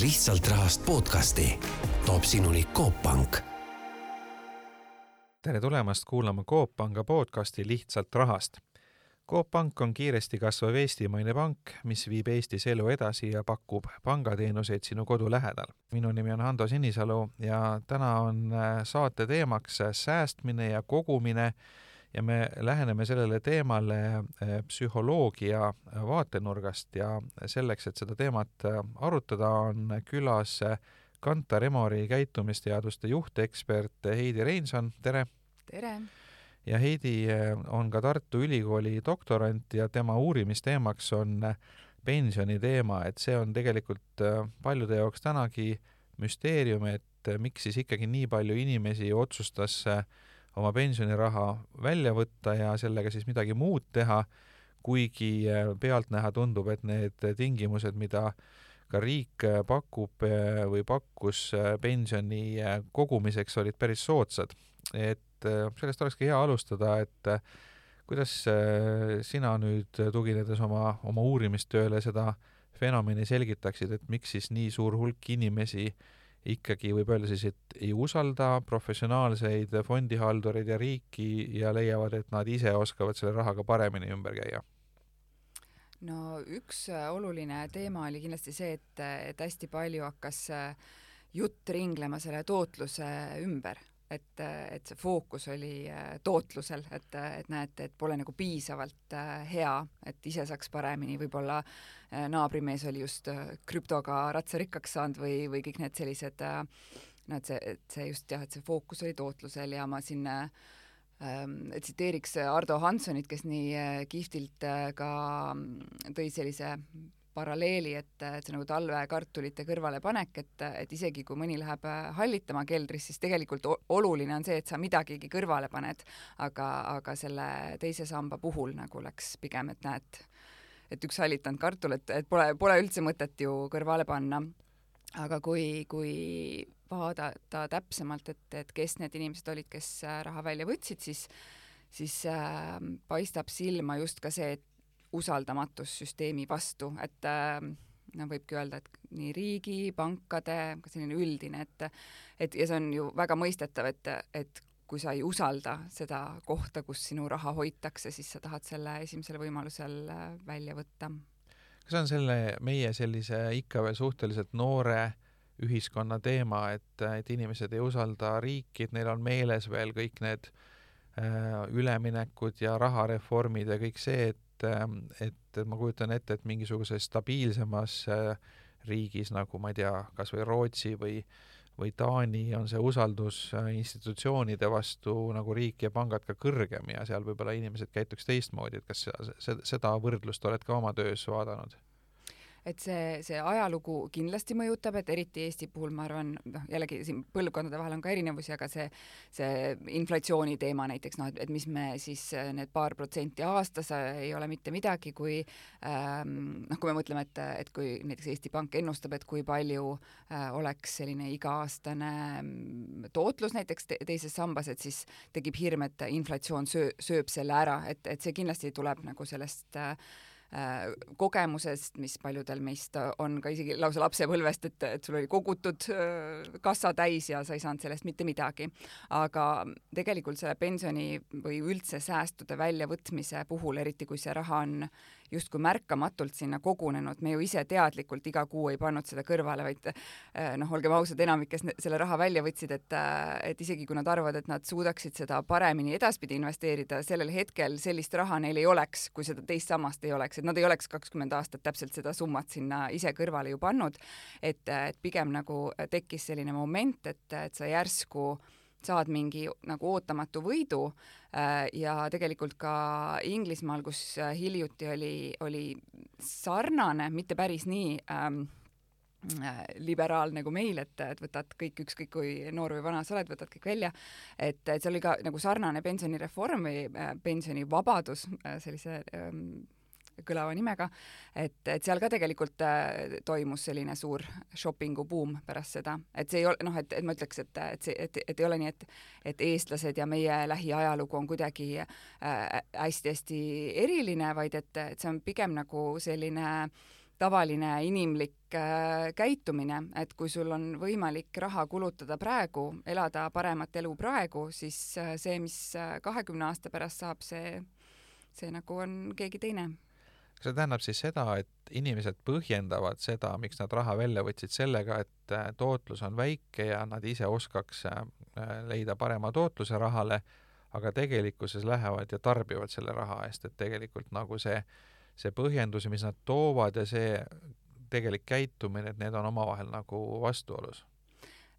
lihtsalt rahast podcasti toob sinuni Coop Pank. tere tulemast kuulama Coop Panga podcasti Lihtsalt rahast. Coop Pank on kiiresti kasvav eestimaine pank, mis viib Eestis elu edasi ja pakub pangateenuseid sinu kodu lähedal. minu nimi on Hando Sinisalu ja täna on äh, saate teemaks säästmine ja kogumine ja me läheneme sellele teemale eh, psühholoogia vaatenurgast ja selleks, et seda teemat eh, arutada, on külas eh, Kantar Emori käitumisteaduste juhtekspert Heidi Reinson, tere! tere! ja Heidi on ka Tartu Ülikooli doktorant ja tema uurimisteemaks on pensioni teema, et see on tegelikult paljude jaoks tänagi müsteerium, et miks siis ikkagi nii palju inimesi otsustas oma pensioniraha välja võtta ja sellega siis midagi muud teha, kuigi äh, pealtnäha tundub, et need tingimused, mida ka riik äh, pakub äh, või pakkus pensioni kogumiseks, olid päris soodsad. et sellest olekski hea alustada, et kuidas sina nüüd, tuginedes oma, oma uurimistööle, seda fenomeni selgitaksid, et miks siis nii suur hulk inimesi äh, ikkagi võib öelda siis, et ei usalda professionaalseid fondihaldureid ja riiki ja leiavad, et nad ise oskavad selle rahaga paremini ümber käia? no üks äh, oluline teema oli kindlasti see, et, et hästi palju hakkas äh, jutt ringlema selle tootluse ümber et, et see fookus oli äh, tootlusel, et, et näete, et pole nagu piisavalt äh, hea, et ise saaks paremini, võib-olla äh, naabrimees oli just krüptoga ratsarikkaks saanud või, või kõik need sellised noh, et see, et see just jah, et see fookus oli tootlusel ja ma siin ähm, tsiteeriks Ardo Hansonit, kes nii kihvtilt ka mm, tõi sellise paralleeli, et, et see nagu talvekartulite kõrvalepanek, et, et isegi kui mõni läheb äh, hallitama keldris, siis tegelikult oluline on see, et sa midagigi kõrvale paned, aga, aga selle teise samba puhul nagu läks pigem, et näed, et üks hallitanud kartul, et, et pole, pole üldse mõtet ju kõrvale panna. aga kui, kui vaadata täpsemalt, et, et kes need inimesed olid, kes äh, raha välja võtsid, siis siis äh, paistab silma just ka see, et usaldamatus süsteemi vastu, et äh, no võibki öelda, et nii riigi, pankade, ka selline üldine, et et ja see on ju väga mõistetav, et, et kui sa ei usalda seda kohta, kus sinu raha hoitakse, siis sa tahad selle esimesel võimalusel äh, välja võtta. kas on selle meie sellise ikka veel suhteliselt noore ühiskonna teema, et, et inimesed ei usalda riiki, et neil on meeles veel kõik need äh, üleminekud ja rahareformid ja kõik see, et et, et ma kujutan ette, et mingisuguses stabiilsemas äh, riigis nagu ma ei tea, kas või Rootsi või või Taani on see usaldus äh, institutsioonide vastu nagu riik ja pangad ka kõrgem ja seal võib-olla inimesed käituks teistmoodi, et kas seda võrdlust oled ka oma töös vaadanud? Et see, see ajalugu kindlasti mõjutab, et eriti Eesti puhul ma arvan, noh jällegi siin põlvkondade vahel on ka erinevusi, aga see, see inflatsiooni teema näiteks noh, et, et mis me siis need paar protsenti aastas ei ole mitte midagi, kui ähm, noh, kui me mõtleme, et, et kui näiteks Eesti Pank ennustab, et kui palju äh, oleks selline iga-aastane mm, tootlus näiteks te teises sambas, et siis tekib hirm, et inflatsioon söö-, sööb selle ära, et, et see kindlasti tuleb nagu sellest äh, Äh, kogemusest, mis paljudel meist on ka isegi lausa lapsepõlvest, et, et sul oli kogutud äh, kassa täis ja sa ei saanud sellest mitte midagi. aga tegelikult selle pensioni või üldse säästude väljavõtmise puhul, eriti kui see raha on justkui märkamatult sinna kogunenud, me ju ise teadlikult iga kuu ei pannud seda kõrvale, vaid eh, noh, olgem ausad, enamik, kes selle raha välja võtsid, et eh, et isegi kui nad arvavad, et nad suudaksid seda paremini edaspidi investeerida, sellel hetkel sellist raha neil ei oleks, kui seda teist sammast ei oleks, et nad ei oleks kakskümmend aastat täpselt seda summat sinna ise kõrvale ju pannud, et, et pigem nagu tekkis selline moment, et, et sa järsku saad mingi nagu ootamatu võidu äh, ja tegelikult ka Inglismaal, kus äh, hiljuti oli, oli sarnane, mitte päris nii ähm, äh, liberaalne nagu meil, et, et võtad kõik, ükskõik kui noor või vana sa oled, võtad kõik välja, et, et see oli ka nagu sarnane pensionireform või pensionivabadus sellise ähm, kõlava nimega, et, et seal ka tegelikult äh, toimus selline suur shopping'u buum pärast seda, et see ei ole noh, et, et ma ütleks, et, et see, et, et ei ole nii, et et eestlased ja meie lähiajalugu on kuidagi hästi-hästi äh, eriline, vaid et, et see on pigem nagu selline tavaline inimlik äh, käitumine, et kui sul on võimalik raha kulutada praegu, elada paremat elu praegu, siis äh, see, mis äh, kahekümne aasta pärast saab, see, see nagu on keegi teine see tähendab siis seda, et inimesed põhjendavad seda, miks nad raha välja võtsid, sellega, et äh, tootlus on väike ja nad ise oskaks äh, leida parema tootluse rahale, aga tegelikkuses lähevad ja tarbivad selle raha eest, et tegelikult nagu see, see põhjendus, mis nad toovad ja see tegelik käitumine, et need on omavahel nagu vastuolus.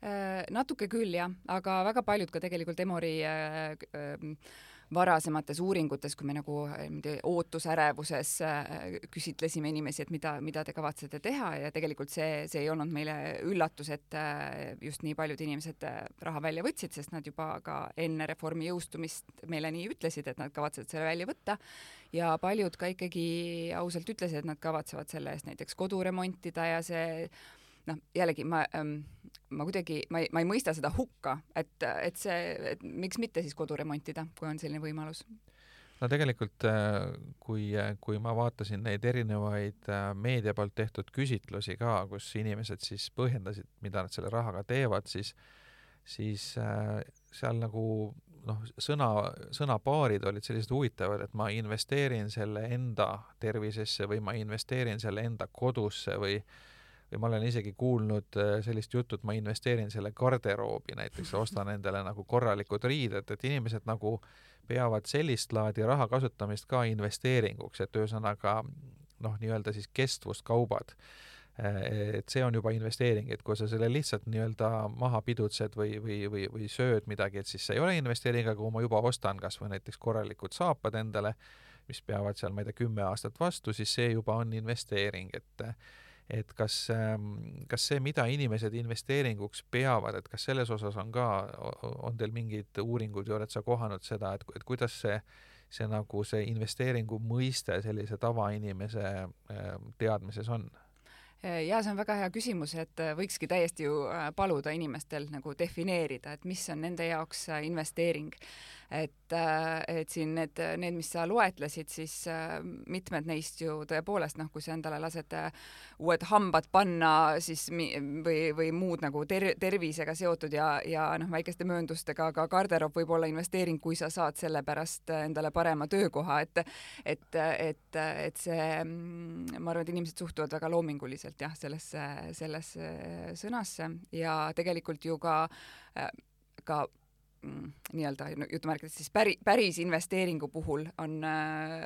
Äh, natuke küll jah, aga väga paljud ka tegelikult Emori äh, äh, varasemates uuringutes, kui me nagu niimoodi ootusärevuses äh, küsitlesime inimesi, et mida, mida te kavatsete teha ja tegelikult see, see ei olnud meile üllatus, et äh, just nii paljud inimesed raha välja võtsid, sest nad juba ka enne reformi jõustumist meile nii ütlesid, et nad kavatsevad selle välja võtta. Ja paljud ka ikkagi ausalt ütlesid, et nad kavatsevad selle eest näiteks kodu remontida ja see noh, jällegi ma ähm,, ma kuidagi, ma ei, ma ei mõista seda hukka, et, et see, et miks mitte siis kodu remontida, kui on selline võimalus. No tegelikult, äh, kui, kui ma vaatasin neid erinevaid äh, meedia poolt tehtud küsitlusi ka, kus inimesed siis põhjendasid, mida nad selle rahaga teevad, siis, siis äh, seal nagu noh, sõna, sõnapaarid olid sellised huvitavad, et ma investeerin selle enda tervisesse või ma investeerin selle enda kodusse või äh, või ma olen isegi kuulnud äh, sellist juttu, et ma investeerin selle garderoobi näiteks, ostan endale nagu korralikud riided, et inimesed nagu peavad sellist laadi raha kasutamist ka investeeringuks, et ühesõnaga noh, nii-öelda siis kestvuskaubad. Äh, et see on juba investeering, et kui sa selle lihtsalt nii-öelda maha pidutsed või, või, või, või sööd midagi, et siis see ei ole investeering, aga kui ma juba ostan kas või näiteks korralikud saapad endale, mis peavad seal, ma ei tea, kümme aastat vastu, siis see juba on investeering, et et kas, ähm, kas see, mida inimesed investeeringuks peavad, et kas selles osas on ka, on teil mingeid uuringuid või oled sa kohanud seda, et, et kuidas see, see nagu see investeeringu mõiste sellise tavainimese ähm, teadmises on? ja see on väga hea küsimus, et äh, võikski täiesti ju äh, paluda inimestel nagu defineerida, et mis on nende jaoks äh, investeering et, äh, et siin need, need, mis sa loetlesid, siis äh, mitmed neist ju tõepoolest noh, kui sa endale lased äh, uued hambad panna, siis või, või muud nagu ter-, tervisega seotud ja, ja noh, väikeste mööndustega ka garderoob võib olla investeering, kui sa saad selle pärast endale parema töökoha, et et, et, et see, mm, ma arvan, et inimesed suhtuvad väga loominguliselt jah, sellesse, sellesse sõnasse ja tegelikult ju ka ka nii-öelda jutumärkides siis päri, päris investeeringu puhul on äh,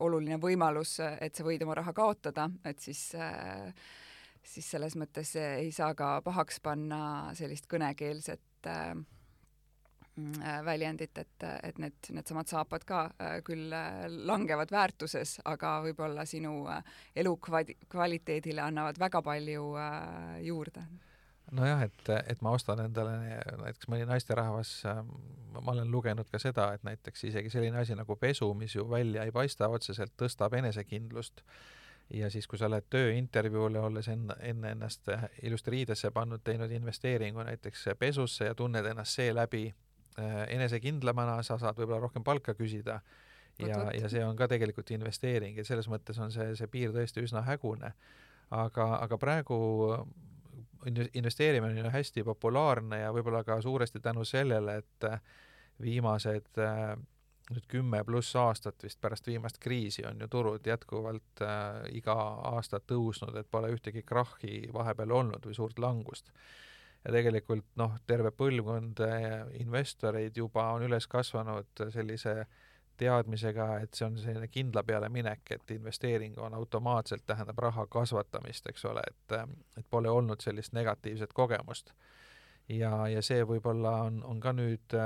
oluline võimalus, et sa võid oma raha kaotada, et siis äh, siis selles mõttes ei saa ka pahaks panna sellist kõnekeelset äh, mm, väljendit, et, et need, needsamad saapad ka äh, küll äh, langevad väärtuses, aga võib-olla sinu äh, elukvaliteedile annavad väga palju juurde nojah, et, et ma ostan endale näiteks mõni naisterahvas, ähm, ma olen lugenud ka seda, et näiteks isegi selline asi nagu pesu, mis ju välja ei paista otseselt, tõstab enesekindlust. Ja siis, kui sa lähed tööintervjuule, olles enne, enne ennast ilusti riidesse pannud, teinud investeeringu näiteks pesusse ja tunned ennast seeläbi äh, enesekindlamana, sa saad võib-olla rohkem palka küsida. Ja, ja see on ka tegelikult investeering ja selles mõttes on see, see piir tõesti üsna hägune. aga, aga praegu investeerimine on hästi populaarne ja võib-olla ka suuresti tänu sellele, et äh, viimased äh, nüüd kümme pluss aastat vist pärast viimast kriisi on ju turud jätkuvalt äh, iga aasta tõusnud, et pole ühtegi krahhi vahepeal olnud või suurt langust. ja tegelikult noh, terve põlvkond äh, investoreid juba on üles kasvanud sellise äh, teadmisega, et see on selline kindla peale minek, et investeering on automaatselt, tähendab raha kasvatamist, eks ole, et, et pole olnud sellist negatiivset kogemust. ja, ja see võib-olla on, on ka nüüd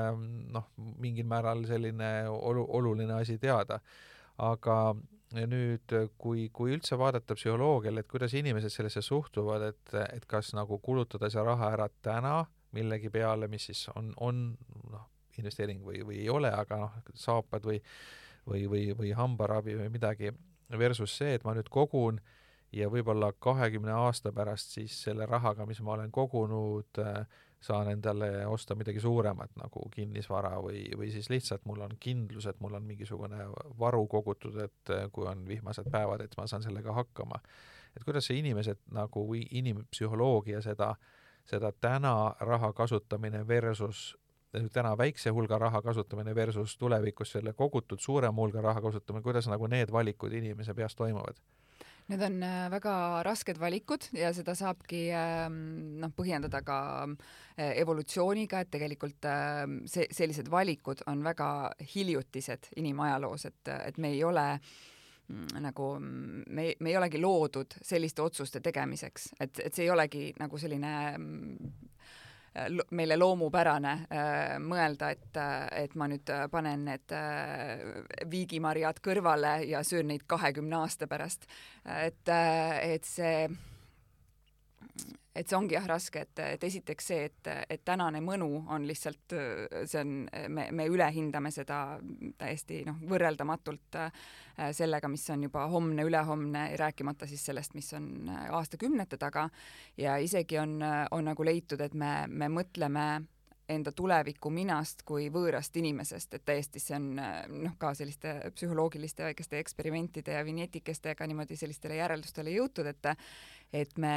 noh, mingil määral selline olu-, oluline asi teada. aga nüüd, kui, kui üldse vaadata psühholoogiale, et kuidas inimesed sellesse suhtuvad, et, et kas nagu kulutada see raha ära täna millegi peale, mis siis on, on noh, investeering või, või ei ole, aga noh, saapad või, või, või, või hambaravi või midagi, versus see, et ma nüüd kogun ja võib-olla kahekümne aasta pärast siis selle rahaga, mis ma olen kogunud, saan endale osta midagi suuremat nagu kinnisvara või, või siis lihtsalt mul on kindlus, et mul on mingisugune varu kogutud, et kui on vihmased päevad, et ma saan sellega hakkama. et kuidas see inimesed nagu või inimpsühholoogia seda, seda täna raha kasutamine versus täna väikse hulga raha kasutamine versus tulevikus selle kogutud suurema hulga raha kasutamine, kuidas nagu need valikud inimese peas toimuvad? Need on äh, väga rasked valikud ja seda saabki ähm, noh, põhjendada ka äh, evolutsiooniga, et tegelikult ähm, see, sellised valikud on väga hiljutised inimajaloos, et, et me ei ole mm, nagu me, me ei olegi loodud selliste otsuste tegemiseks, et, et see ei olegi nagu selline mm, meile loomupärane äh, mõelda, et, et ma nüüd panen need äh, viigimarjad kõrvale ja söön neid kahekümne aasta pärast. et, et see et see ongi jah raske, et, et esiteks see, et, et tänane mõnu on lihtsalt, see on, me, me ülehindame seda täiesti noh, võrreldamatult äh, sellega, mis on juba homne, ülehomne, rääkimata siis sellest, mis on äh, aastakümnete taga. ja isegi on, on nagu leitud, et me, me mõtleme enda tuleviku minast kui võõrast inimesest, et täiesti see on noh, ka selliste psühholoogiliste väikeste eksperimentide ja vinjetikestega niimoodi sellistele järeldustele jõutud, et et me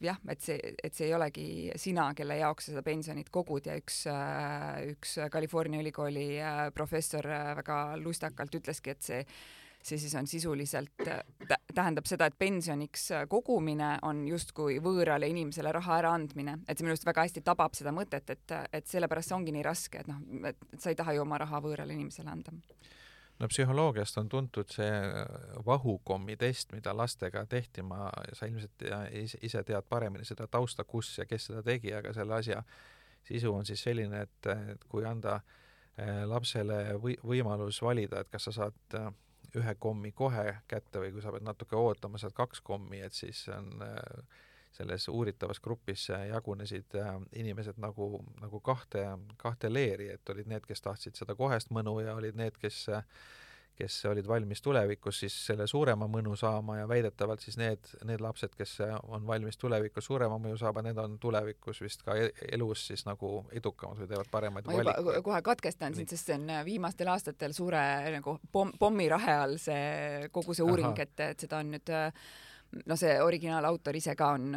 jah, et see, et see ei olegi sina, kelle jaoks sa seda pensionit kogud ja üks, üks California ülikooli professor väga lustakalt ütleski, et see see siis on sisuliselt, tähendab seda, et pensioniks kogumine on justkui võõrale inimesele raha äraandmine, et see minu arust väga hästi tabab seda mõtet, et, et sellepärast see ongi nii raske, et noh, et sa ei taha ju oma raha võõrale inimesele anda no psühholoogiast on tuntud see vahukommi test, mida lastega tehti, ma, sa ilmselt ise tead paremini seda tausta, kus ja kes seda tegi, aga selle asja sisu on siis selline, et, et kui anda eh, lapsele või, võimalus valida, et kas sa saad ühe kommi kohe kätte või kui sa pead natuke ootama, saad kaks kommi, et siis on äh, selles uuritavas grupis äh, jagunesid äh, inimesed nagu, nagu kahte, kahte leeri, et olid need, kes tahtsid seda kohest mõnu ja olid need, kes kes olid valmis tulevikus siis selle suurema mõnu saama ja väidetavalt siis need, need lapsed, kes on valmis tulevikus suurema mõju saama, need on tulevikus vist ka e-, elus siis nagu edukamad või teevad paremaid ma juba valikuid. kohe katkestan sind, sest see on äh, viimastel aastatel suure nagu pomm, pommirahe all see kogu see uuring, et, et seda on nüüd äh, no see originaalautor ise ka on,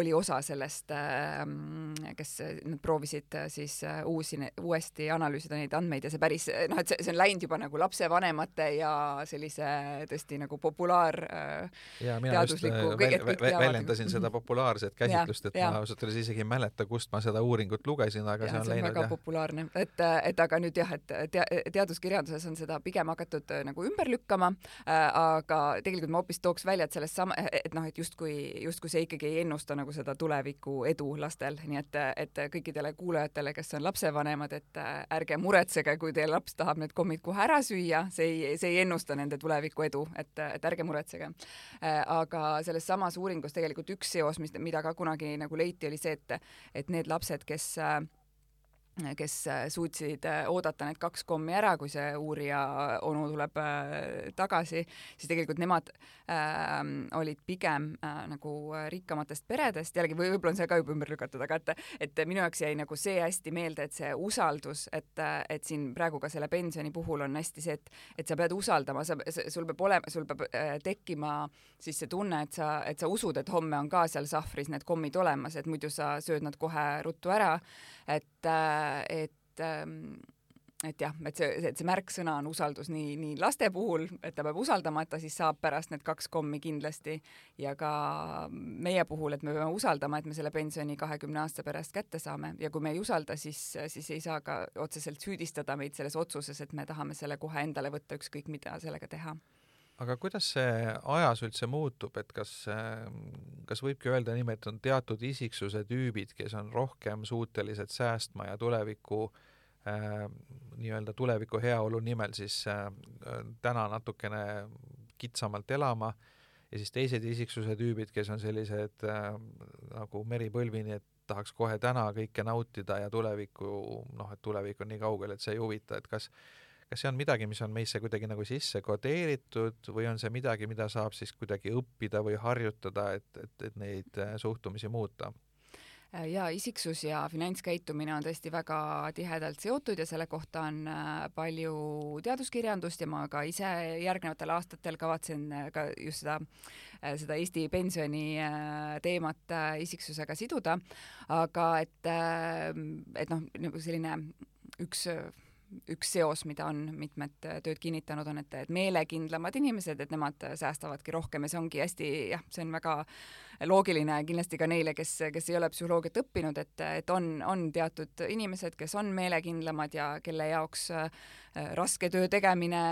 oli osa sellest, ähm, kes nad proovisid äh, siis äh, uusi, uuesti analüüsida neid andmeid ja see päris noh, et see, see on läinud juba nagu lapsevanemate ja sellise tõesti nagu populaar äh, ja mina just väl, väl, väljendasin seda populaarset käsitlust, et ja, ma ausalt öeldes isegi ei mäleta, kust ma seda uuringut lugesin, aga ja, see on see läinud väga jah. populaarne, et, et aga nüüd jah, et tea, teaduskirjanduses on seda pigem hakatud nagu ümber lükkama äh,, aga tegelikult ma hoopis tooks välja, et sellest sama, et noh, et justkui, justkui see ikkagi ei ennusta nagu seda tuleviku edu lastel, nii et, et kõikidele kuulajatele, kes on lapsevanemad, et ärge muretsege, kui teie laps tahab need kommid kohe ära süüa, see ei, see ei ennusta nende tuleviku edu, et, et ärge muretsege. aga selles samas uuringus tegelikult üks seos, mis, mida ka kunagi nagu leiti, oli see, et, et need lapsed, kes äh, kes äh, suutsid äh, oodata need kaks kommi ära, kui see uurija onu tuleb äh, tagasi, siis tegelikult nemad äh, olid pigem äh, nagu rikkamatest peredest, jällegi või võib-olla on see ka juba ümber lükatud, aga et, et minu jaoks jäi nagu see hästi meelde, et see usaldus, et, et siin praegu ka selle pensioni puhul on hästi see, et, et sa pead usaldama, sa, sul peab olema, sul peab äh, tekkima siis see tunne, et sa, et sa usud, et homme on ka seal sahvris need kommid olemas, et muidu sa sööd nad kohe ruttu ära. Et, äh, et ähm, et jah, et see, et see märksõna on usaldus nii, nii laste puhul, et ta peab usaldama, et ta siis saab pärast need kaks kommi kindlasti ja ka meie puhul, et me peame usaldama, et me selle pensioni kahekümne aasta pärast kätte saame. Ja kui me ei usalda, siis, siis ei saa ka otseselt süüdistada meid selles otsuses, et me tahame selle kohe endale võtta, ükskõik mida sellega teha aga kuidas see ajas üldse muutub, et kas, kas võibki öelda niimoodi, et on teatud isiksuse tüübid, kes on rohkem suutelised säästma ja tuleviku äh, nii-öelda tuleviku heaolu nimel siis äh, täna natukene kitsamalt elama? Ja siis teised isiksuse tüübid, kes on sellised äh, nagu meripõlvini, et tahaks kohe täna kõike nautida ja tulevikku, noh, et tulevik on nii kaugel, et see ei huvita, et kas kas see on midagi, mis on meisse kuidagi nagu sisse kodeeritud või on see midagi, mida saab siis kuidagi õppida või harjutada, et, et, et neid äh, suhtumisi muuta? Äh, ja isiksus ja finantskäitumine on tõesti väga tihedalt seotud ja selle kohta on äh, palju teaduskirjandust ja ma ka ise järgnevatel aastatel kavatsen ka just seda, seda Eesti pensioni teemat isiksusega siduda. aga et, et noh, nagu selline üks üks seos, mida on mitmed tööd kinnitanud, on, et, et meelekindlamad inimesed, et nemad säästavadki rohkem ja see ongi hästi jah, see on väga loogiline kindlasti ka neile, kes, kes ei ole psühholoogiat õppinud, et, et on, on teatud inimesed, kes on meelekindlamad ja kelle jaoks äh, raske töö tegemine,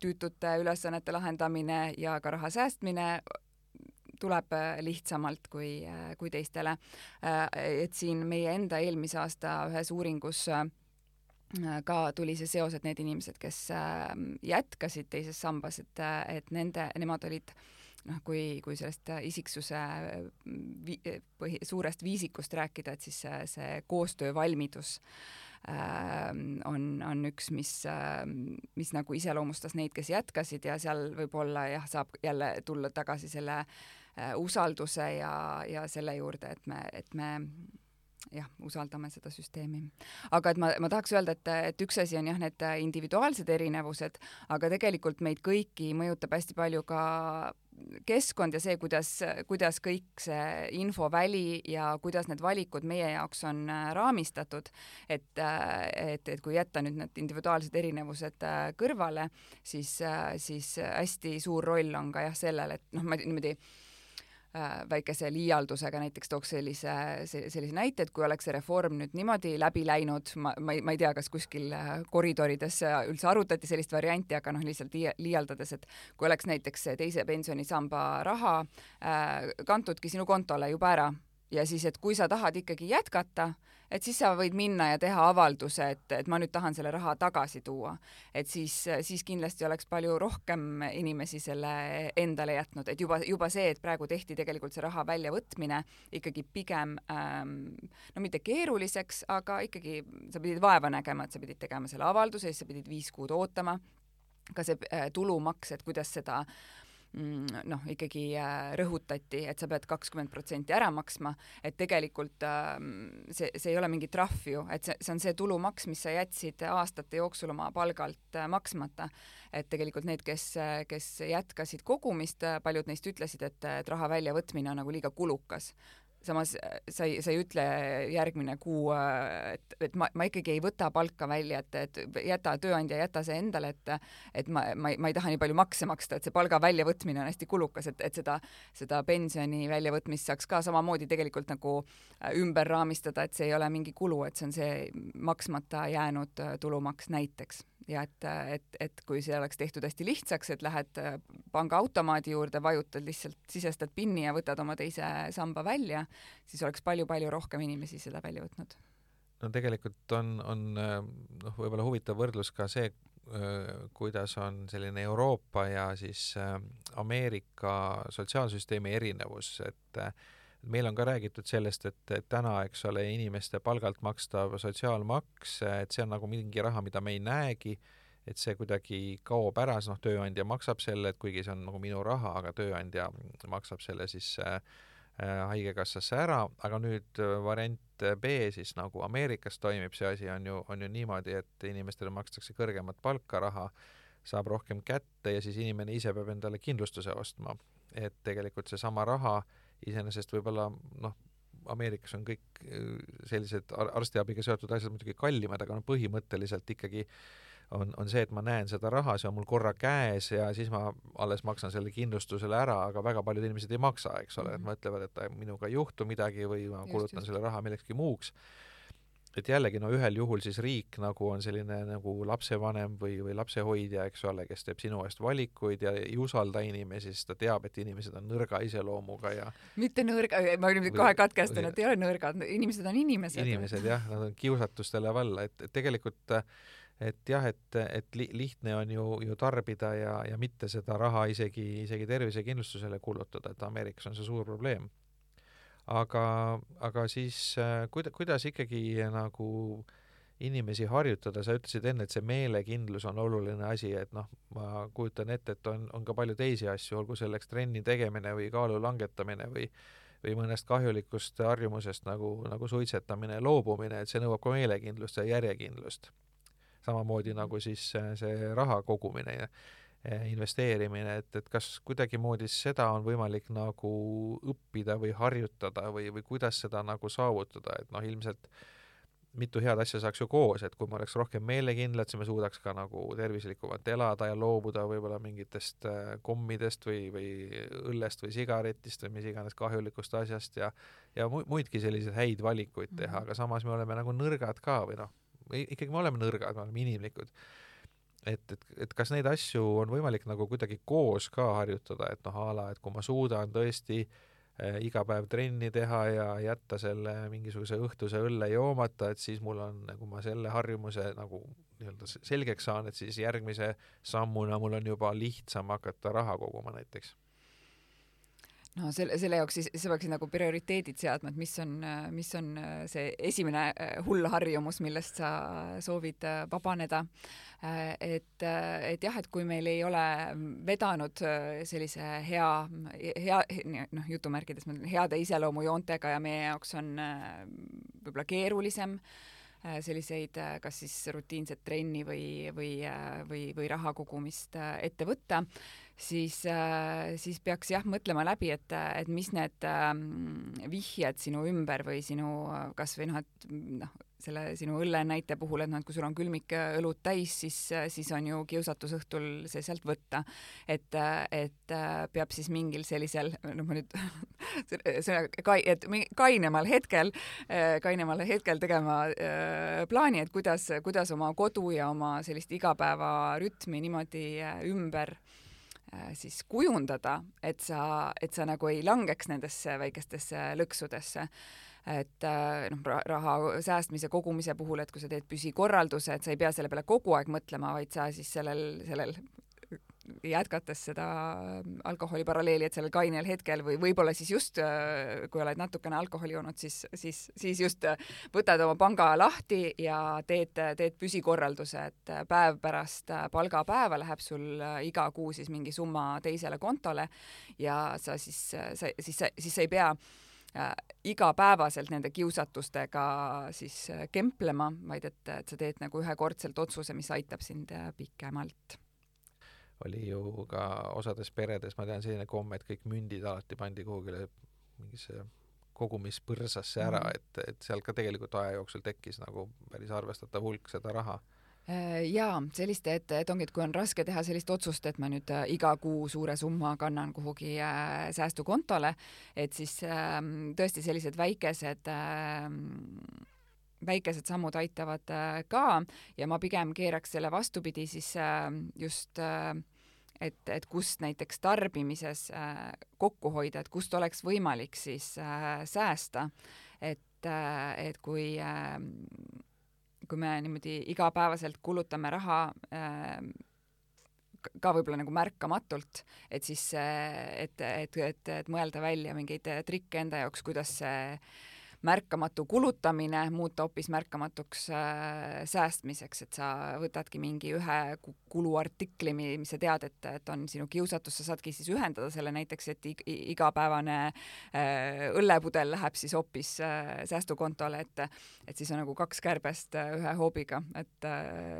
tüütute ülesannete lahendamine ja ka raha säästmine tuleb lihtsamalt kui, kui teistele. et siin meie enda eelmise aasta ühes uuringus äh, ka tuli see seos, et need inimesed, kes ähm, jätkasid teises sambas, et, et nende, nemad olid noh, kui, kui sellest isiksuse vi, põhi, suurest viisikust rääkida, et siis see, see koostöövalmidus äh, on, on üks, mis äh,, mis nagu iseloomustas neid, kes jätkasid ja seal võib-olla jah, saab jälle tulla tagasi selle äh, usalduse ja, ja selle juurde, et me, et me jah, usaldame seda süsteemi. aga et ma, ma tahaks öelda, et, et üks asi on jah, need individuaalsed erinevused, aga tegelikult meid kõiki mõjutab hästi palju ka keskkond ja see, kuidas, kuidas kõik see infoväli ja kuidas need valikud meie jaoks on äh, raamistatud, et, äh, et, et kui jätta nüüd need individuaalsed erinevused äh, kõrvale, siis, siis hästi suur roll on ka jah, sellel, et noh, ma niimoodi väikese liialdusega näiteks tooks sellise, sellise näite, et kui oleks see reform nüüd niimoodi läbi läinud, ma, ma ei, ma ei tea, kas kuskil äh, koridorides üldse arutati sellist varianti, aga noh, lihtsalt liialdades, et kui oleks näiteks teise pensionisamba raha äh, kantudki sinu kontole juba ära ja siis, et kui sa tahad ikkagi jätkata, et siis sa võid minna ja teha avalduse, et, et ma nüüd tahan selle raha tagasi tuua. et siis, siis kindlasti oleks palju rohkem inimesi selle endale jätnud, et juba, juba see, et praegu tehti tegelikult see raha väljavõtmine ikkagi pigem ähm, no mitte keeruliseks, aga ikkagi sa pidid vaeva nägema, et sa pidid tegema selle avalduse, siis sa pidid viis kuud ootama ka see äh, tulumaks, et kuidas seda Mm, noh, ikkagi äh, rõhutati, et sa pead kakskümmend protsenti ära maksma, et tegelikult ähm, see, see ei ole mingi trahv ju, et see, see on see tulumaks, mis sa jätsid aastate jooksul oma palgalt äh, maksmata. et tegelikult need, kes, kes jätkasid kogumist, paljud neist ütlesid, et, et raha väljavõtmine on nagu liiga kulukas samas äh, sa ei, sa ei ütle järgmine kuu, äh, et, et ma, ma ikkagi ei võta palka välja, et, et jäta, tööandja, jäta see endale, et et ma, ma ei, ma ei taha nii palju makse maksta, et see palga väljavõtmine on hästi kulukas, et, et seda, seda pensioni väljavõtmist saaks ka samamoodi tegelikult nagu äh, ümber raamistada, et see ei ole mingi kulu, et see on see maksmata jäänud tulumaks näiteks ja et, et, et kui see oleks tehtud hästi lihtsaks, et lähed äh, pangaautomaadi juurde, vajutad lihtsalt, sisestad PIN-i ja võtad oma teise samba välja, siis oleks palju-palju rohkem inimesi seda välja võtnud. no tegelikult on, on äh, noh, võib-olla huvitav võrdlus ka see, äh, kuidas on selline Euroopa ja siis Ameerika sotsiaalsüsteemi erinevus, et meil on ka räägitud sellest, et, et täna, eks ole, inimeste palgalt makstav sotsiaalmaks, et see on nagu mingi raha, mida me ei näegi, et see kuidagi kaob ära, siis noh, tööandja maksab selle, et kuigi see on nagu minu raha, aga tööandja maksab selle siis äh, äh haigekassasse ära, aga nüüd äh, variant B siis nagu Ameerikas toimib see asi, on ju, on ju niimoodi, et inimestele makstakse kõrgemat palka, raha saab rohkem kätte ja siis inimene ise peab endale kindlustuse ostma. et tegelikult seesama raha äh, iseenesest võib-olla noh, Ameerikas on kõik äh, sellised arstiabiga seotud asjad muidugi kallimad, aga no põhimõtteliselt ikkagi on, on see, et ma näen seda raha, see on mul korra käes ja siis ma alles maksan selle kindlustusele ära, aga väga paljud inimesed ei maksa, eks ole, et mhm. mõtlevad, et minuga ei juhtu midagi või ma kulutan just, selle raha millekski muuks et jällegi no ühel juhul siis riik nagu on selline nagu lapsevanem või, või lapsehoidja, eks ole, kes teeb sinu eest valikuid ja ei usalda inimesi, sest ta teab, et inimesed on nõrga iseloomuga ja mitte nõrga, ma nüüd kohe katkestan, et ei ole nõrgad, inimesed on inimesed. inimesed jah, nad on kiusatustele valla, et, et tegelikult et jah, et, et li, lihtne on ju, ju tarbida ja, ja mitte seda raha isegi, isegi tervisekindlustusele kulutada, et Ameerikas on see suur probleem aga, aga siis äh, kuida-, kuidas ikkagi nagu inimesi harjutada, sa ütlesid enne, et see meelekindlus on oluline asi, et noh, ma kujutan ette, et on, on ka palju teisi asju, olgu selleks trenni tegemine või kaalu langetamine või või mõnest kahjulikust harjumusest nagu, nagu suitsetamine, loobumine, et see nõuab ka meelekindlust ja järjekindlust. samamoodi nagu siis see raha kogumine ja investeerimine, et, et kas kuidagimoodi seda on võimalik nagu õppida või harjutada või, või kuidas seda nagu saavutada, et noh, ilmselt mitu head asja saaks ju koos, et kui me oleks rohkem meelekindlad, siis me suudaks ka nagu tervislikumalt elada ja loobuda võib-olla mingitest äh, kommidest või, või õllest või sigaretist või mis iganes kahjulikust asjast ja ja muidki selliseid häid valikuid teha, mhm. aga samas me oleme nagu nõrgad ka või noh, ikkagi me oleme nõrgad, me oleme inimlikud. Et, et, et kas neid asju on võimalik nagu kuidagi koos ka harjutada, et noh, a la, et kui ma suudan tõesti äh, iga päev trenni teha ja jätta selle mingisuguse õhtuse õlle joomata, et siis mul on, kui ma selle harjumuse nagu nii-öelda selgeks saan, et siis järgmise sammuna mul on juba lihtsam hakata raha koguma näiteks no selle, selle jaoks siis sa peaksid nagu prioriteedid seadma, et mis on, mis on see esimene äh, hull harjumus, millest sa soovid äh, vabaneda. Äh, et, äh, et jah, et kui meil ei ole vedanud äh, sellise hea, hea, noh, jutumärkides heade iseloomujoontega ja meie jaoks on võib-olla keerulisem selliseid kas siis rutiinset trenni või, või, või, või raha kogumist ette võtta, siis, siis peaks jah, mõtlema läbi, et, et mis need ähm, vihjed sinu ümber või sinu kas või noh, et noh, selle sinu õlle näite puhul, et noh, et kui sul on külmik õlut täis, siis, siis on ju kiusatus õhtul see sealt võtta. et, et peab siis mingil sellisel, noh ma nüüd kai-, et kainemal hetkel, kainemal hetkel tegema äh, plaani, et kuidas, kuidas oma kodu ja oma sellist igapäevarütmi niimoodi äh, ümber äh, siis kujundada, et sa, et sa nagu ei langeks nendesse väikestesse lõksudesse. Et äh, noh, raha säästmise, kogumise puhul, et kui sa teed püsikorralduse, et sa ei pea selle peale kogu aeg mõtlema, vaid sa siis sellel, sellel jätkates seda alkoholi paralleeli, et sellel kainel hetkel või võib-olla siis just, äh, kui oled natukene alkoholi joonud, siis, siis, siis just äh, võtad oma panga lahti ja teed, teed püsikorralduse, et päev pärast palgapäeva läheb sul iga kuu siis mingi summa teisele kontole ja sa siis, sa siis, siis sa ei pea Äh, igapäevaselt nende kiusatustega siis äh, kemplema, vaid et, et sa teed nagu ühekordselt otsuse, mis aitab sind äh, pikemalt. Oli ju ka osades peredes, ma tean, selline komme, et kõik mündid alati pandi kuhugile mingisse kogumispõrsasse ära mm., et, et sealt ka tegelikult aja jooksul tekkis nagu päris arvestatav hulk seda raha Äh, jaa, sellist, et, et ongi, et kui on raske teha sellist otsust, et ma nüüd äh, iga kuu suure summa kannan kuhugi äh, säästukontole, et siis ähm, tõesti sellised väikesed ähm, väikesed sammud aitavad ka. Ja ma pigem keeraks selle vastupidi siis just et, et kust näiteks tarbimises kokku hoida, et kust oleks võimalik siis säästa, et, et kui kui me niimoodi igapäevaselt kulutame raha äh, ka võib-olla nagu märkamatult, et siis, et, et, et, et mõelda välja mingeid trikke enda jaoks, kuidas see märkamatu kulutamine muuta hoopis märkamatuks äh, säästmiseks, et sa võtadki mingi ühe kuluartikli, mis sa tead, et, et on sinu kiusatus, sa saadki siis ühendada selle näiteks, et igapäevane äh, õllepudel läheb siis hoopis äh, säästukontole, et et siis on nagu kaks kärbest ühe hoobiga, et,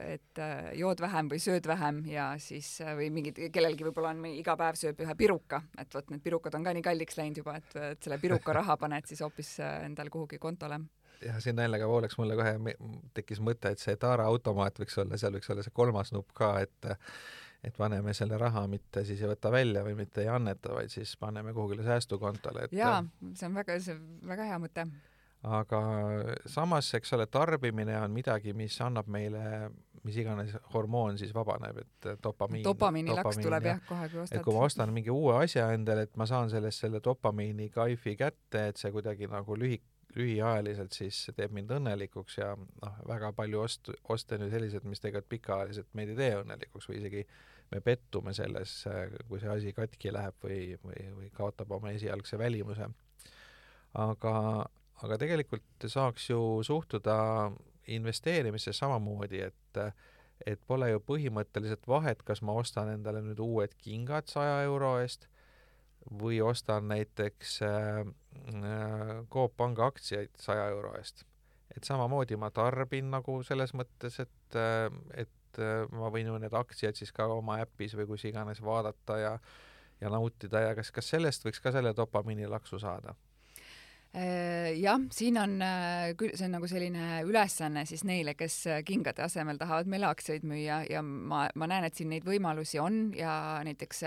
et jood vähem või sööd vähem ja siis või mingid, kellelgi võib-olla on iga päev sööb ühe piruka, et vot need pirukad on ka nii kalliks läinud juba, et, et selle piruka raha paned siis hoopis endale kuhugi kontole jah, siin naljaga pooleks mulle kohe tekkis mõte, et see Taara automaat võiks olla, seal võiks olla see kolmas nupp ka, et et paneme selle raha mitte siis ei võta välja või mitte ei anneta, vaid siis paneme kuhugile säästukontole, et jaa, see on väga, see on väga hea mõte. aga samas, eks ole, tarbimine on midagi, mis annab meile mis iganes hormoon siis vabaneb, et dopamiin. dopamiini laks tuleb jah, kohe kui ostad. et kui ma ostan mingi uue asja endale, et ma saan sellest selle dopamiini kaifi kätte, et see kuidagi nagu lühi-, lühiajaliselt siis teeb mind õnnelikuks ja noh, väga palju ost-, oste nüüd sellised, mis tegelikult pikaajaliselt meid ei tee õnnelikuks või isegi me pettume selles, kui see asi katki läheb või, või, või kaotab oma esialgse välimuse. aga, aga tegelikult saaks ju suhtuda investeerimisse samamoodi, et et pole ju põhimõtteliselt vahet, kas ma ostan endale nüüd uued kingad saja euro eest või ostan näiteks äh, Coop Panga aktsiaid saja euro eest. et samamoodi ma tarbin nagu selles mõttes, et, äh, et äh, ma võin ju need aktsiad siis ka oma äpis või kus iganes vaadata ja ja nautida ja kas, kas sellest võiks ka selle dopamiinilaksu saada? jah, siin on küll, see on nagu selline ülesanne siis neile, kes kingade asemel tahavad meile aktsiaid müüa ja ma, ma näen, et siin neid võimalusi on ja näiteks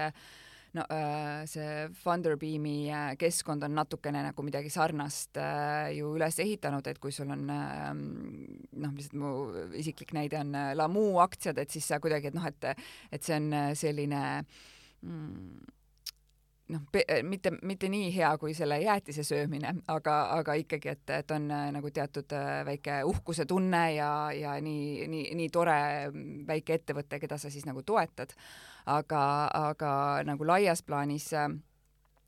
no äh, see Funderbeami äh, keskkond on natukene nagu midagi sarnast äh, ju üles ehitanud, et kui sul on ähm, noh, lihtsalt mu isiklik näide on Lamu aktsiad, et siis sa kuidagi, et noh, et et see on selline mm, noh, mitte, mitte nii hea kui selle jäätise söömine, aga, aga ikkagi, et, et on nagu teatud väike uhkuse tunne ja, ja nii, nii, nii tore väike ettevõte, keda sa siis nagu toetad. Aga, aga nagu laias plaanis äh,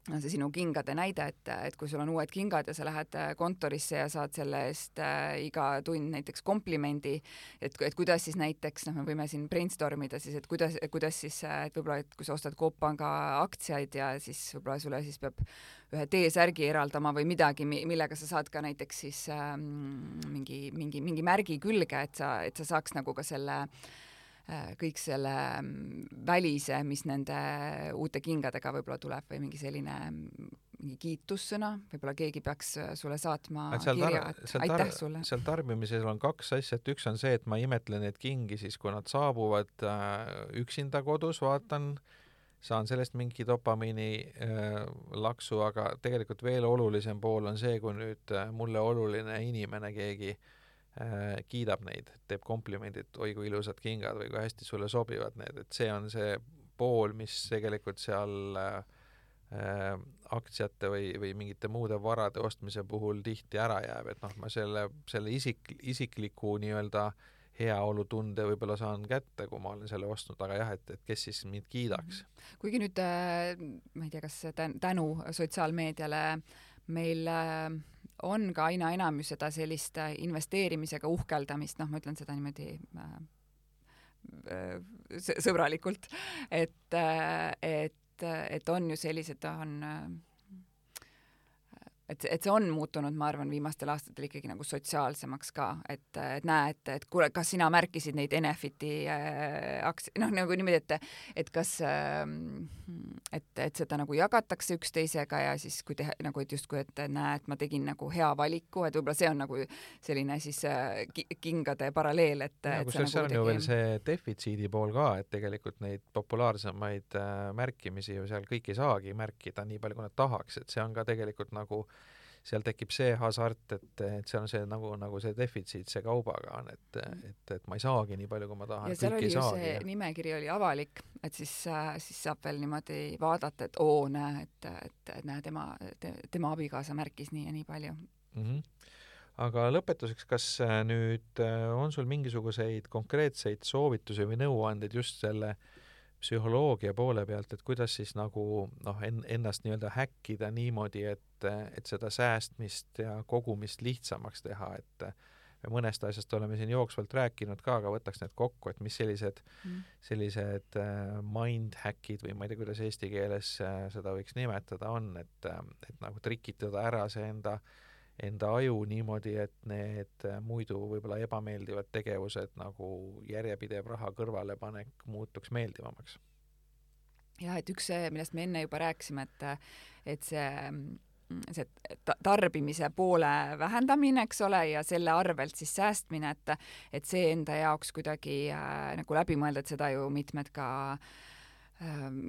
see sinu kingade näide, et, et kui sul on uued kingad ja sa lähed äh, kontorisse ja saad selle eest äh, iga tund näiteks komplimendi, et, et kuidas siis näiteks, noh, me võime siin brainstorm ida siis, et kuidas, kuidas siis, äh, et võib-olla, et kui sa ostad Coop Panga aktsiaid ja siis võib-olla sulle siis peab ühe T-särgi eraldama või midagi, millega sa saad ka näiteks siis ähm, mingi, mingi, mingi märgi külge, et sa, et sa saaks nagu ka selle äh, kõik selle mm, välise, mis nende uute kingadega võib-olla tuleb või mingi selline mm, mingi kiitussõna, võib-olla keegi peaks äh, sulle saatma kirja, et aitäh sulle. seal tarbimises on kaks asja, et üks on see, et ma imetlen neid kingi siis, kui nad saabuvad äh, üksinda kodus, vaatan, saan sellest mingi dopamiini äh, laksu, aga tegelikult veel olulisem pool on see, kui nüüd äh, mulle oluline inimene, keegi äh, Äh, kiidab neid, teeb komplimendid, oi kui ilusad kingad või kui hästi sulle sobivad need, et see on see pool, mis tegelikult seal äh, äh, aktsiate või, või mingite muude varade ostmise puhul tihti ära jääb, et noh, ma selle, selle isik, isikliku nii-öelda heaolutunde võib-olla saan kätte, kui ma olen selle ostnud, aga jah, et, et kes siis mind kiidaks. Kuigi nüüd äh, ma ei tea, kas tänu sotsiaalmeediale meil äh, on ka aina enam ju seda sellist äh, investeerimisega uhkeldamist, noh, ma ütlen seda niimoodi äh, sõbralikult, et, et, et on ju sellised, on et, et see on muutunud, ma arvan, viimastel aastatel ikkagi nagu sotsiaalsemaks ka, et, et näe, et, et kuule, kas sina märkisid neid Enefiti äh, aks-, noh, nagu niimoodi, et, et kas äh,, et, et seda nagu jagatakse üksteisega ja siis kui teha nagu, et justkui, et näe, et ma tegin nagu hea valiku, et võib-olla see on nagu selline siis äh, kingade paralleel, et. kusjuures seal on ju veel see defitsiidi pool ka, et tegelikult neid populaarsemaid äh, märkimisi ju seal kõik ei saagi märkida nii palju, kui nad tahaks, et see on ka tegelikult nagu äh, seal tekib see hasart, et, et see on see nagu, nagu see defitsiit see kaubaga on, et, et, et ma ei saagi nii palju, kui ma tahan. ja seal oli ju see ja. nimekiri oli avalik, et siis, siis saab veel niimoodi vaadata, et oo, näe, et, et, et näe, tema te,, tema abikaasa märkis nii ja nii palju mm. -hmm aga lõpetuseks, kas äh, nüüd äh, on sul mingisuguseid konkreetseid soovitusi või nõuandeid just selle äh, psühholoogia poole pealt, et kuidas siis nagu noh, en-, ennast nii-öelda häkkida niimoodi, et, et seda säästmist ja kogumist lihtsamaks teha, et me mõnest asjast oleme siin jooksvalt rääkinud ka, aga võtaks need kokku, et mis sellised mm., sellised äh, mind hack'id või ma ei tea, kuidas eesti keeles äh, seda võiks nimetada, on, et, et nagu trikitada ära see enda äh, enda aju niimoodi, et need muidu võib-olla ebameeldivad tegevused nagu järjepidev raha kõrvalepanek muutuks meeldivamaks. jah, et üks see, millest me enne juba rääkisime, et, et see see tarbimise poole vähendamine, eks ole, ja selle arvelt siis säästmine, et et see enda jaoks kuidagi äh, nagu läbi mõelda, et seda ju mitmed ka äh,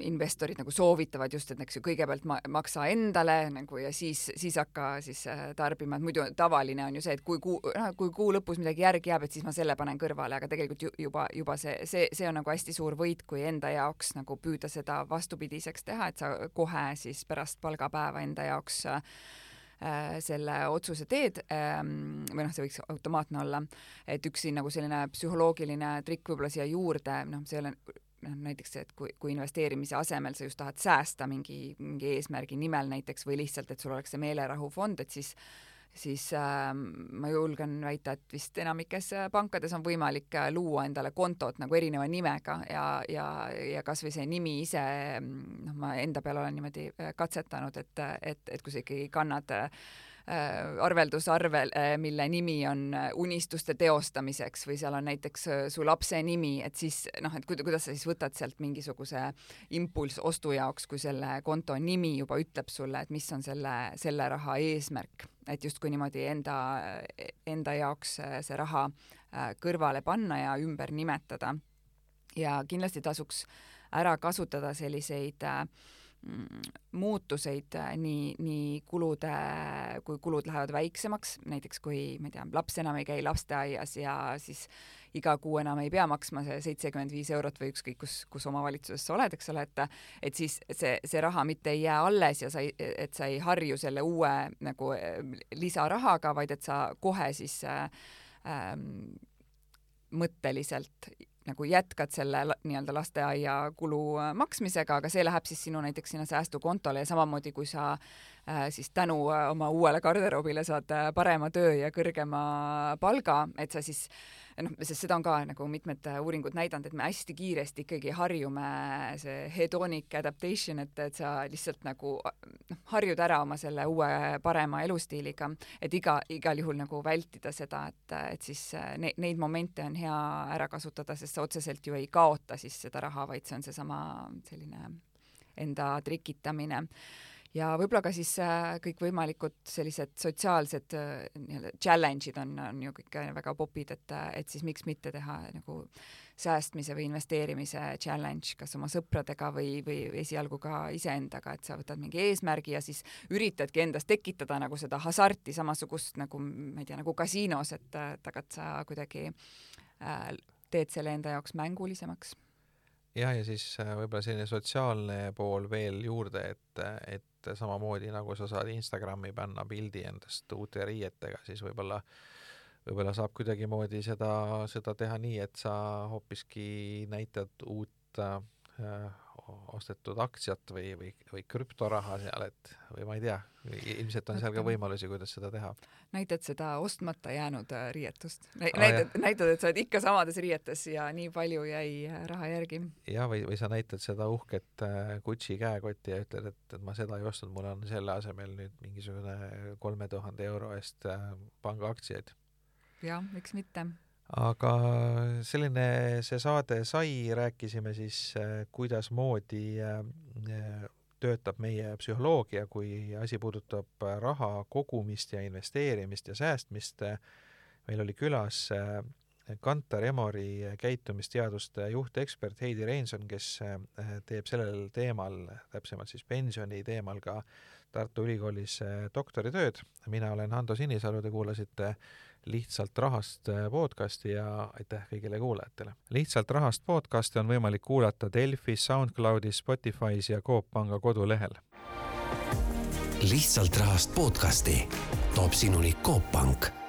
investorid nagu soovitavad just, et eks ju kõigepealt ma-, maksa endale nagu ja siis, siis hakka siis äh, tarbima, et muidu tavaline on ju see, et kui kuu, noh, kui kuu lõpus midagi järgi jääb, et siis ma selle panen kõrvale, aga tegelikult ju, juba, juba see, see, see on nagu hästi suur võit, kui enda jaoks nagu püüda seda vastupidiseks teha, et sa kohe siis pärast palgapäeva enda jaoks äh, selle otsuse teed ähm, või noh, see võiks automaatne olla, et üks siin nagu selline psühholoogiline trikk võib-olla siia juurde, noh, see ei ole noh, näiteks, et kui, kui investeerimise asemel sa just tahad säästa mingi, mingi eesmärgi nimel näiteks või lihtsalt, et sul oleks see meelerahufond, et siis siis äh, ma julgen väita, et vist enamikes pankades on võimalik luua endale kontot nagu erineva nimega ja, ja, ja kasvõi see nimi ise, noh, ma enda peal olen niimoodi katsetanud, et, et, et kui sa ikkagi kannad äh, Äh, arveldusarvel, äh, mille nimi on äh, unistuste teostamiseks või seal on näiteks su lapse nimi, et siis noh, et kuidas sa siis võtad sealt mingisuguse impulss ostu jaoks, kui selle konto nimi juba ütleb sulle, et mis on selle, selle raha eesmärk, et justkui niimoodi enda, enda jaoks see raha kõrvale panna ja ümber nimetada. ja kindlasti tasuks ära kasutada selliseid äh, muutuseid äh, nii, nii kulude, kui kulud lähevad väiksemaks, näiteks kui, ma ei tea, laps enam ei käi lasteaias ja siis iga kuu enam ei pea maksma see seitsekümmend viis eurot või ükskõik kus, kus omavalitsuses sa oled, eks ole, et et siis see, see raha mitte ei jää alles ja sa ei, et sa ei harju selle uue nagu äh, lisarahaga, vaid et sa kohe siis äh, ähm, mõtteliselt nagu jätkad selle nii-öelda lasteaia kulu äh, maksmisega, aga see läheb siis sinu näiteks sinna säästukontole ja samamoodi, kui sa äh, siis tänu äh, oma uuele garderoobile saad äh, parema töö ja kõrgema palga, et sa siis äh, noh, sest seda on ka nagu mitmed äh, uuringud näidanud, et me hästi kiiresti ikkagi harjume see hedonic adaptation, et, et sa lihtsalt nagu noh, harjud ära oma selle uue parema elustiiliga, et iga, igal juhul nagu vältida seda, et, et siis äh, ne, neid momente on hea ära kasutada, sest sa otseselt ju ei kaota siis seda raha, vaid see on seesama selline enda trikitamine ja võib-olla ka siis äh, kõikvõimalikud sellised sotsiaalsed äh, nii-öelda challenge'id on, on ju kõik äh, väga popid, et, et siis miks mitte teha nagu säästmise või investeerimise challenge kas oma sõpradega või, või esialgu ka iseendaga, et sa võtad mingi eesmärgi ja siis üritadki endas tekitada nagu seda hasarti, samasugust nagu ma ei tea, nagu kasiinos, et, et aga et sa kuidagi äh, teed selle enda jaoks mängulisemaks. Jah, ja siis võib-olla selline sotsiaalne pool veel juurde, et, et et samamoodi nagu sa saad Instagrami panna pildi endast uute riietega, siis võib-olla võib-olla saab kuidagimoodi seda, seda teha nii, et sa hoopiski näitad uut äh, ostetud aktsiat või, või, või krüptoraha seal, et või ma ei tea, ilmselt on seal ka võimalusi, kuidas seda teha. näitad seda ostmata jäänud äh, riietust Nä, ah, näitad, näitad, et sa oled ikka samades riietes ja nii palju jäi äh, raha järgi. jah, või, või sa näitad seda uhket äh, Gucci käekotti ja ütled, et, et ma seda ei ostnud, mul on selle asemel nüüd mingisugune kolme tuhande euro eest pangaaktsiaid. jah, miks mitte aga selline see saade sai, rääkisime siis, äh, kuidasmoodi äh, töötab meie psühholoogia, kui asi puudutab raha kogumist ja investeerimist ja säästmist. meil oli külas äh, Kantar Emori käitumisteaduste juhtekspert Heidi Reinson, kes teeb sellel teemal, täpsemalt siis pensioni teemal ka Tartu Ülikoolis doktoritööd. mina olen Hando Sinisalu, te kuulasite lihtsalt rahast äh, podcasti ja aitäh kõigile kuulajatele. lihtsalt rahast podcasti on võimalik kuulata Delfis, SoundCloudis, Spotify's ja Coop Panga kodulehel. lihtsalt rahast podcasti toob sinuni Coop Pank